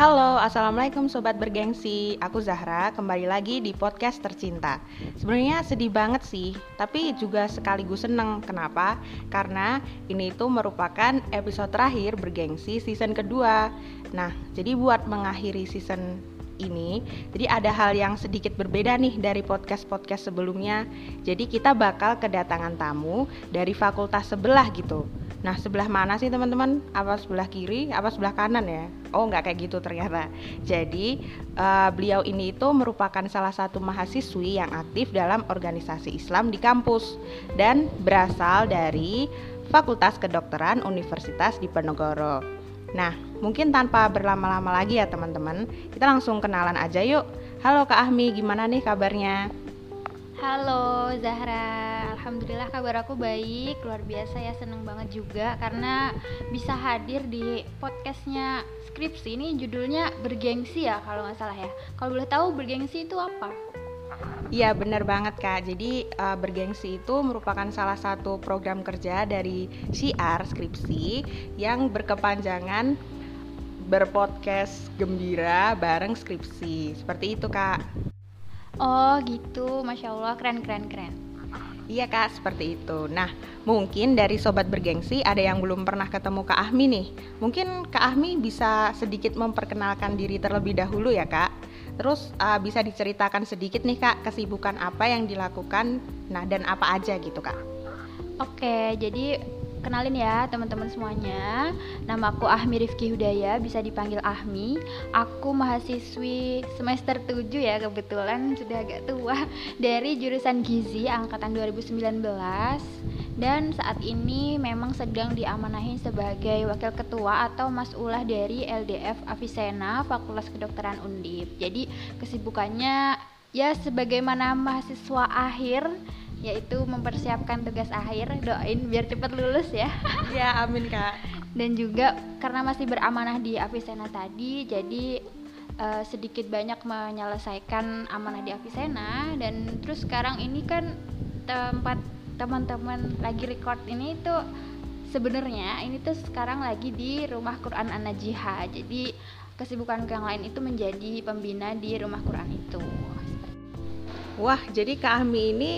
Halo, Assalamualaikum Sobat Bergengsi. Aku Zahra, kembali lagi di podcast tercinta. Sebenarnya sedih banget sih, tapi juga sekaligus seneng. Kenapa? Karena ini itu merupakan episode terakhir Bergengsi season kedua. Nah, jadi buat mengakhiri season ini jadi ada hal yang sedikit berbeda nih dari podcast-podcast sebelumnya. Jadi kita bakal kedatangan tamu dari fakultas sebelah gitu Nah, sebelah mana sih teman-teman? Apa sebelah kiri? Apa sebelah kanan ya? Oh, nggak kayak gitu ternyata. Jadi, uh, beliau ini itu merupakan salah satu mahasiswi yang aktif dalam organisasi Islam di kampus dan berasal dari Fakultas Kedokteran Universitas Diponegoro. Nah, mungkin tanpa berlama-lama lagi ya teman-teman, kita langsung kenalan aja yuk. Halo Kak Ahmi, gimana nih kabarnya? Halo Zahra, Alhamdulillah kabar aku baik, luar biasa ya seneng banget juga karena bisa hadir di podcastnya Skripsi ini judulnya bergengsi ya kalau nggak salah ya. Kalau boleh tahu bergengsi itu apa? Iya benar banget kak. Jadi uh, bergengsi itu merupakan salah satu program kerja dari CR Skripsi yang berkepanjangan berpodcast gembira bareng skripsi. Seperti itu kak. Oh gitu, masya Allah keren keren keren. Iya kak, seperti itu. Nah, mungkin dari sobat bergengsi ada yang belum pernah ketemu Kak Ahmi nih. Mungkin Kak Ahmi bisa sedikit memperkenalkan diri terlebih dahulu ya kak. Terus uh, bisa diceritakan sedikit nih kak kesibukan apa yang dilakukan, nah dan apa aja gitu kak. Oke, jadi Kenalin ya teman-teman semuanya. Nama aku Ahmi Rifki Hudaya Bisa dipanggil Ahmi. Aku mahasiswi semester 7 ya Kebetulan sudah agak tua Dari jurusan Gizi Angkatan 2019 Dan saat ini memang sedang diamanahin sebagai Wakil Ketua atau Masulah dari LDF Avicenna Fakultas Kedokteran Undip. Jadi kesibukannya ya sebagaimana mahasiswa akhir yaitu mempersiapkan tugas akhir. Doain biar cepat lulus ya. Ya amin kak. Dan juga karena masih beramanah di Avicenna tadi jadi uh, sedikit banyak menyelesaikan amanah di Avicenna. Dan terus sekarang ini kan tempat teman-teman lagi record ini tuh sebenarnya ini tuh sekarang lagi di rumah Quran An-Najihah. Jadi kesibukan yang lain itu menjadi pembina di rumah Quran itu. Wah, jadi Kak Ahmi ini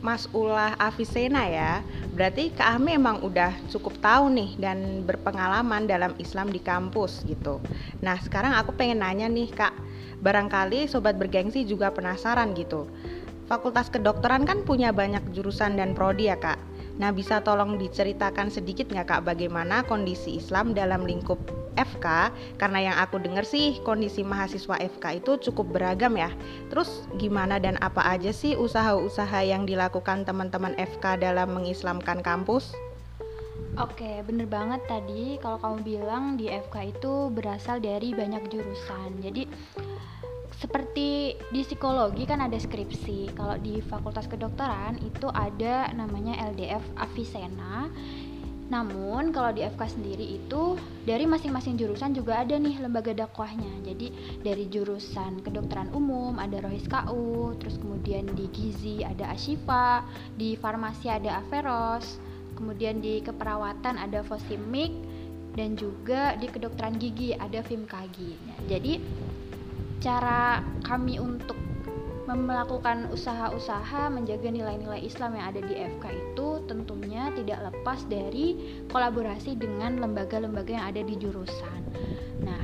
Mas Ulah Avicenna ya. Berarti Kak Ahmi emang udah cukup tahu nih dan berpengalaman dalam Islam di kampus gitu. Nah, sekarang aku pengen nanya nih Kak. Barangkali sobat bergengsi juga penasaran gitu. Fakultas kedokteran kan punya banyak jurusan dan prodi ya Kak. Nah, bisa tolong diceritakan sedikit nggak Kak bagaimana kondisi Islam dalam lingkup FK? Karena yang aku dengar sih kondisi mahasiswa FK itu cukup beragam ya. Terus gimana dan apa aja sih usaha-usaha yang dilakukan teman-teman FK dalam mengislamkan kampus? Oke, bener banget tadi kalau kamu bilang di FK itu berasal dari banyak jurusan. Jadi seperti di psikologi kan ada skripsi. Kalau di Fakultas Kedokteran itu ada namanya LDF Avicenna. Namun kalau di FK sendiri itu dari masing-masing jurusan juga ada nih lembaga dakwahnya. Jadi dari jurusan kedokteran umum ada Rohis KU, terus kemudian di Gizi ada Ashifa, di farmasi ada Averos, kemudian di keperawatan ada Fosimik dan juga di kedokteran gigi ada Fimkagi. Jadi cara kami untuk melakukan usaha-usaha menjaga nilai-nilai Islam yang ada di FK itu tentunya tidak lepas dari kolaborasi dengan lembaga-lembaga yang ada di jurusan. Nah,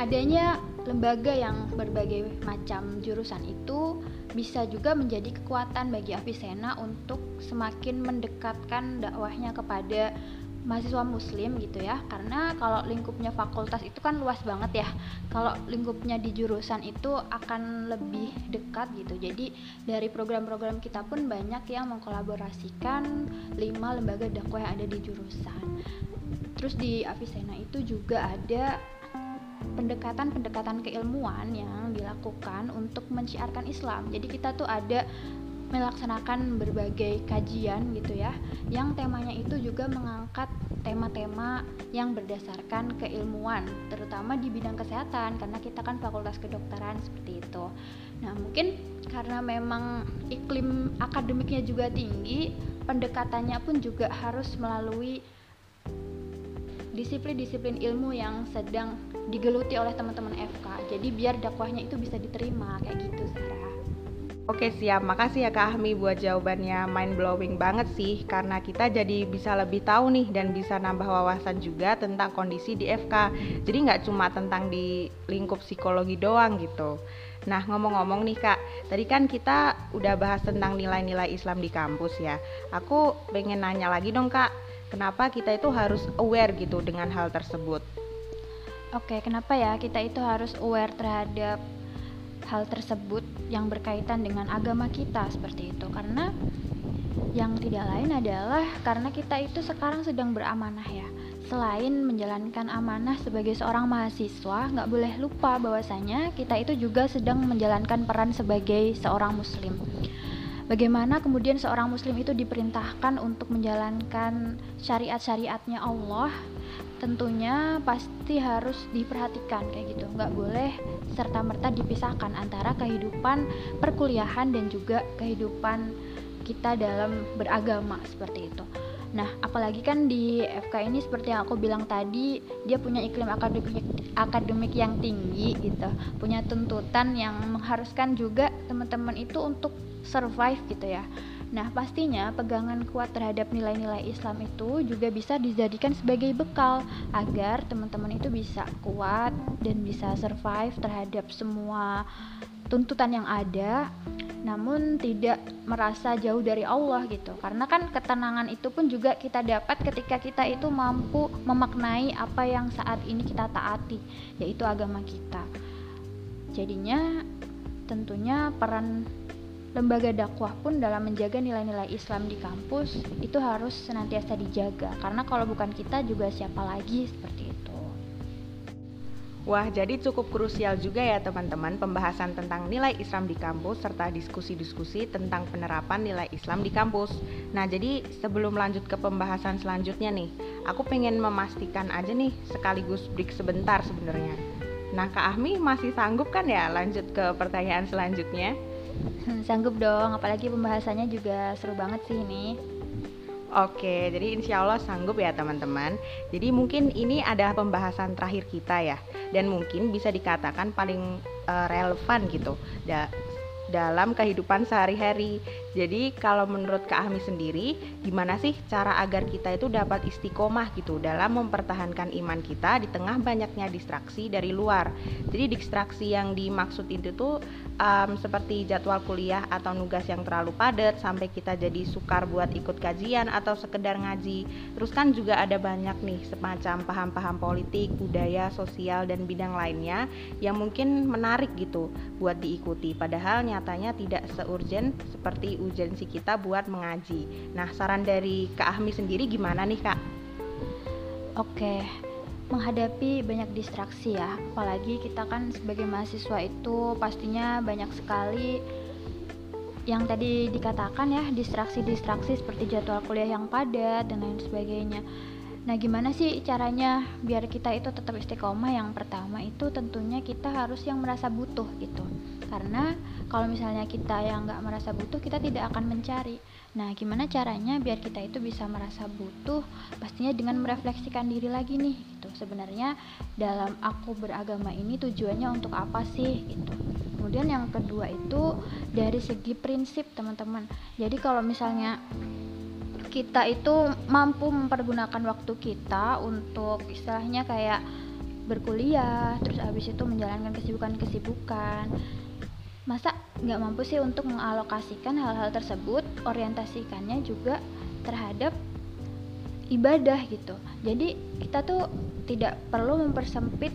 adanya lembaga yang berbagai macam jurusan itu bisa juga menjadi kekuatan bagi Avicenna untuk semakin mendekatkan dakwahnya kepada mahasiswa muslim gitu ya. Karena kalau lingkupnya fakultas itu kan luas banget ya. Kalau lingkupnya di jurusan itu akan lebih dekat gitu. Jadi dari program-program kita pun banyak yang mengkolaborasikan lima lembaga dakwah yang ada di jurusan. Terus di Avicenna itu juga ada pendekatan-pendekatan keilmuan yang dilakukan untuk menciarkan Islam. Jadi kita tuh ada melaksanakan berbagai kajian gitu ya yang temanya itu juga mengangkat tema-tema yang berdasarkan keilmuan terutama di bidang kesehatan karena kita kan fakultas kedokteran seperti itu. Nah mungkin karena memang iklim akademiknya juga tinggi pendekatannya pun juga harus melalui disiplin-disiplin ilmu yang sedang digeluti oleh teman-teman FK jadi biar dakwahnya itu bisa diterima kayak gitu Sarah Oke siap, makasih ya Kak Ahmi buat jawabannya. Mind blowing banget sih Karena kita jadi bisa lebih tahu nih dan bisa nambah wawasan juga tentang kondisi di FK Jadi nggak cuma tentang di lingkup psikologi doang gitu. Nah ngomong-ngomong nih Kak, tadi kan kita udah bahas tentang nilai-nilai Islam di kampus ya. Aku pengen nanya lagi dong Kak Kenapa kita itu harus aware gitu dengan hal tersebut? Oke, kenapa ya kita itu harus aware terhadap hal tersebut yang berkaitan dengan agama kita seperti itu. Karena yang tidak lain adalah karena kita itu sekarang sedang beramanah ya. Selain menjalankan amanah sebagai seorang mahasiswa nggak boleh lupa bahwasanya kita itu juga sedang menjalankan peran sebagai seorang muslim. Bagaimana kemudian seorang muslim itu diperintahkan untuk menjalankan syariat-syariatnya Allah tentunya pasti harus diperhatikan kayak gitu. Nggak boleh serta merta dipisahkan antara kehidupan perkuliahan dan juga kehidupan kita dalam beragama seperti itu. Nah, apalagi kan di FK ini seperti yang aku bilang tadi, dia punya iklim akademik akademik yang tinggi gitu, punya tuntutan yang mengharuskan juga teman-teman itu untuk survive gitu ya. Nah, pastinya pegangan kuat terhadap nilai-nilai Islam itu juga bisa dijadikan sebagai bekal agar teman-teman itu bisa kuat dan bisa survive terhadap semua tuntutan yang ada namun tidak merasa jauh dari Allah gitu. Karena kan ketenangan itu pun juga kita dapat ketika kita itu mampu memaknai apa yang saat ini kita taati, yaitu agama kita. Jadinya tentunya peran lembaga dakwah pun dalam menjaga nilai-nilai Islam di kampus itu harus senantiasa dijaga karena kalau bukan kita juga siapa lagi seperti itu. Wah, jadi cukup krusial juga ya teman-teman pembahasan tentang nilai Islam di kampus serta diskusi-diskusi tentang penerapan nilai Islam di kampus. Nah, jadi sebelum lanjut ke pembahasan selanjutnya nih, aku pengen memastikan aja nih sekaligus break sebentar sebenarnya. Nah, Kak Ahmi masih sanggup kan ya lanjut ke pertanyaan selanjutnya? Sanggup dong, apalagi pembahasannya juga seru banget sih ini. Oke, jadi insya Allah sanggup ya teman-teman. Jadi mungkin ini adalah pembahasan terakhir kita ya, dan mungkin bisa dikatakan paling uh, relevan gitu da dalam kehidupan sehari-hari. Jadi kalau menurut Kak Ahmi sendiri, gimana sih cara agar kita itu dapat istiqomah gitu dalam mempertahankan iman kita di tengah banyaknya distraksi dari luar. Jadi distraksi yang dimaksud itu tuh um, seperti jadwal kuliah atau nugas yang terlalu padat sampai kita jadi sukar buat ikut kajian atau sekedar ngaji. Terus kan juga ada banyak nih semacam paham-paham politik, budaya, sosial dan bidang lainnya yang mungkin menarik gitu buat diikuti. Padahal nyatanya tidak seurgen seperti urgensi kita buat mengaji. Nah, saran dari Kak Ahmi sendiri gimana nih, Kak? Oke. Menghadapi banyak distraksi ya, apalagi kita kan sebagai mahasiswa itu pastinya banyak sekali yang tadi dikatakan ya distraksi-distraksi seperti jadwal kuliah yang padat dan lain sebagainya. Nah, gimana sih caranya biar kita itu tetap istiqomah? Yang pertama itu tentunya kita harus yang merasa butuh gitu karena kalau misalnya kita yang nggak merasa butuh kita tidak akan mencari. Nah gimana caranya biar kita itu bisa merasa butuh? Pastinya dengan merefleksikan diri lagi nih gitu. Sebenarnya dalam aku beragama ini tujuannya untuk apa sih gitu. Kemudian yang kedua itu dari segi prinsip teman-teman. Jadi kalau misalnya kita itu mampu mempergunakan waktu kita untuk istilahnya kayak berkuliah terus habis itu menjalankan kesibukan-kesibukan masa nggak mampu sih untuk mengalokasikan hal-hal tersebut orientasikannya juga terhadap ibadah gitu. Jadi kita tuh tidak perlu mempersempit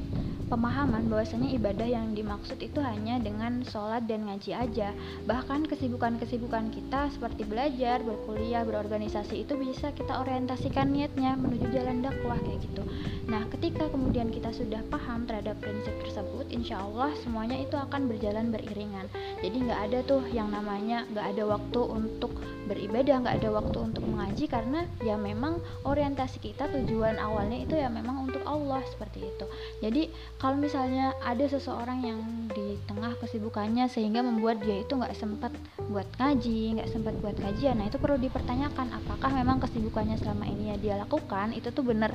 pemahaman bahwasanya ibadah yang dimaksud itu hanya dengan sholat dan ngaji aja. Bahkan kesibukan-kesibukan kita seperti belajar, berkuliah, berorganisasi itu bisa kita orientasikan niatnya menuju jalan dakwah kayak gitu. Nah ketika kemudian kita sudah paham terhadap prinsip tersebut insya Allah semuanya itu akan berjalan beriringan. Jadi nggak ada tuh yang namanya nggak ada waktu untuk beribadah nggak ada waktu untuk mengaji karena ya memang orientasi kita tujuan awalnya itu ya memang untuk Allah seperti itu. Jadi kalau misalnya ada seseorang yang di tengah kesibukannya sehingga membuat dia itu nggak sempat buat ngaji nggak sempat buat kajian nah itu perlu dipertanyakan apakah memang kesibukannya selama ini ya dia lakukan itu tuh benar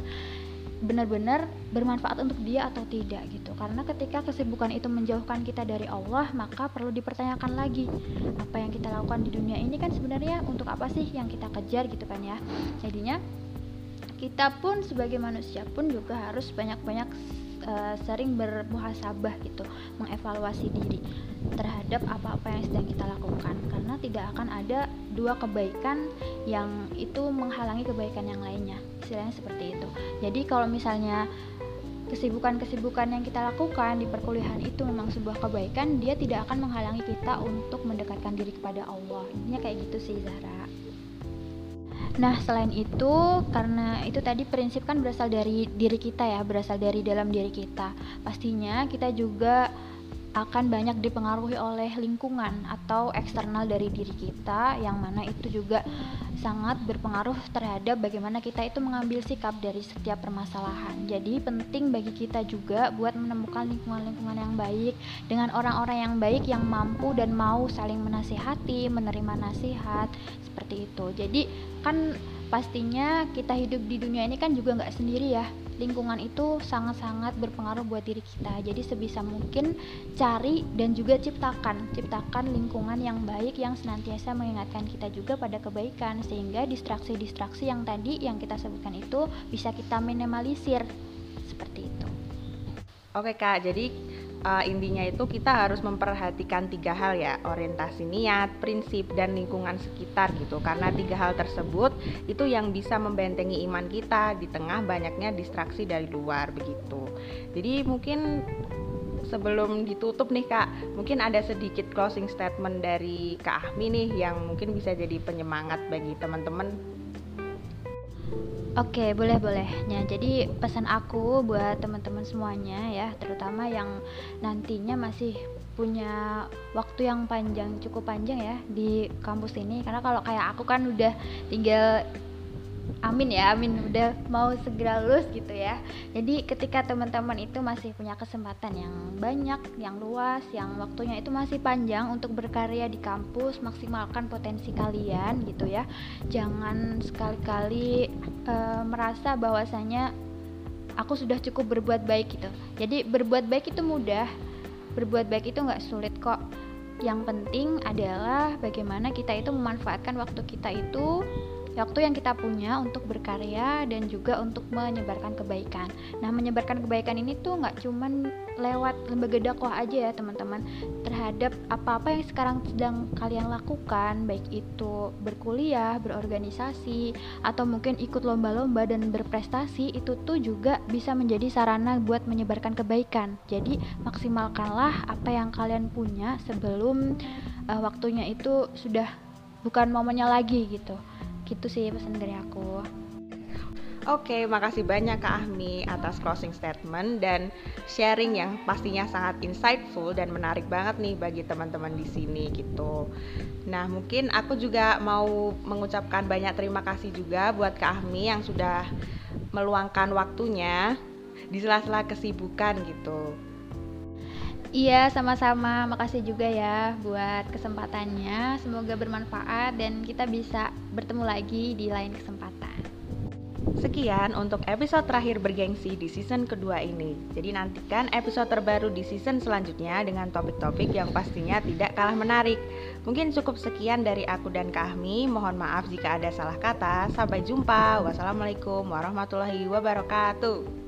benar-benar bermanfaat untuk dia atau tidak gitu. Karena ketika kesibukan itu menjauhkan kita dari Allah maka perlu dipertanyakan lagi apa yang kita lakukan di dunia ini kan sebenarnya untuk apa sih yang kita kejar gitu kan ya. Jadinya kita pun sebagai manusia pun juga harus banyak-banyak uh, sering bermuhasabah gitu mengevaluasi diri terhadap apa-apa yang sedang kita lakukan. Karena tidak akan ada dua kebaikan yang itu menghalangi kebaikan yang lainnya istilahnya seperti itu. Jadi kalau misalnya kesibukan-kesibukan yang kita lakukan di perkuliahan itu memang sebuah kebaikan dia tidak akan menghalangi kita untuk mendekatkan diri kepada Allah. Intinya kayak gitu sih Zahra Nah, selain itu, karena itu tadi prinsip kan berasal dari diri kita ya, berasal dari dalam diri kita. Pastinya kita juga akan banyak dipengaruhi oleh lingkungan atau eksternal dari diri kita yang mana itu juga sangat berpengaruh terhadap bagaimana kita itu mengambil sikap dari setiap permasalahan. Jadi penting bagi kita juga buat menemukan lingkungan-lingkungan yang baik dengan orang-orang yang baik yang mampu dan mau saling menasihati, menerima nasihat seperti itu. Jadi kan pastinya kita hidup di dunia ini kan juga nggak sendiri ya lingkungan itu sangat-sangat berpengaruh buat diri kita. Jadi sebisa mungkin cari dan juga ciptakan ciptakan lingkungan yang baik yang senantiasa mengingatkan kita juga pada kebaikan sehingga distraksi-distraksi yang tadi yang kita sebutkan itu bisa kita minimalisir. Seperti itu. Oke kak, jadi uh, intinya itu kita harus memperhatikan tiga hal ya orientasi niat, prinsip dan lingkungan sekitar gitu. Karena tiga hal tersebut itu yang bisa membentengi iman kita di tengah banyaknya distraksi dari luar begitu. Jadi mungkin sebelum ditutup nih kak mungkin ada sedikit closing statement dari kak Ahmi nih yang mungkin bisa jadi penyemangat bagi teman-teman Oke, boleh boleh. Ya, jadi pesan aku buat teman-teman semuanya ya, terutama yang nantinya masih punya waktu yang panjang, cukup panjang ya di kampus ini. Karena kalau kayak aku kan udah tinggal amin ya amin udah mau segera lulus gitu ya. Jadi ketika teman-teman itu masih punya kesempatan yang banyak yang luas yang waktunya itu masih panjang untuk berkarya di kampus maksimalkan potensi kalian gitu ya. Jangan sekali-kali e, merasa bahwasanya aku sudah cukup berbuat baik gitu. Jadi berbuat baik itu mudah berbuat baik itu nggak sulit kok. Yang penting adalah bagaimana kita itu memanfaatkan waktu kita itu waktu yang kita punya untuk berkarya dan juga untuk menyebarkan kebaikan. Nah, menyebarkan kebaikan ini tuh nggak cuman lewat lembaga dakwah aja ya teman-teman terhadap apa-apa yang sekarang sedang kalian lakukan, baik itu berkuliah, berorganisasi, atau mungkin ikut lomba-lomba dan berprestasi, itu tuh juga bisa menjadi sarana buat menyebarkan kebaikan. Jadi maksimalkanlah apa yang kalian punya sebelum uh, waktunya itu sudah bukan momennya lagi gitu gitu sih pesan dari aku Oke, makasih banyak Kak Ahmi atas closing statement dan sharing yang pastinya sangat insightful dan menarik banget nih bagi teman-teman di sini gitu. Nah, mungkin aku juga mau mengucapkan banyak terima kasih juga buat Kak Ahmi yang sudah meluangkan waktunya di sela-sela kesibukan gitu. Iya, sama-sama. Makasih juga ya buat kesempatannya. Semoga bermanfaat dan kita bisa bertemu lagi di lain kesempatan. Sekian untuk episode terakhir bergengsi di season kedua ini. Jadi nantikan episode terbaru di season selanjutnya dengan topik-topik yang pastinya tidak kalah menarik. Mungkin cukup sekian dari aku dan Kahmi. Mohon maaf jika ada salah kata. Sampai jumpa. Wassalamualaikum warahmatullahi wabarakatuh.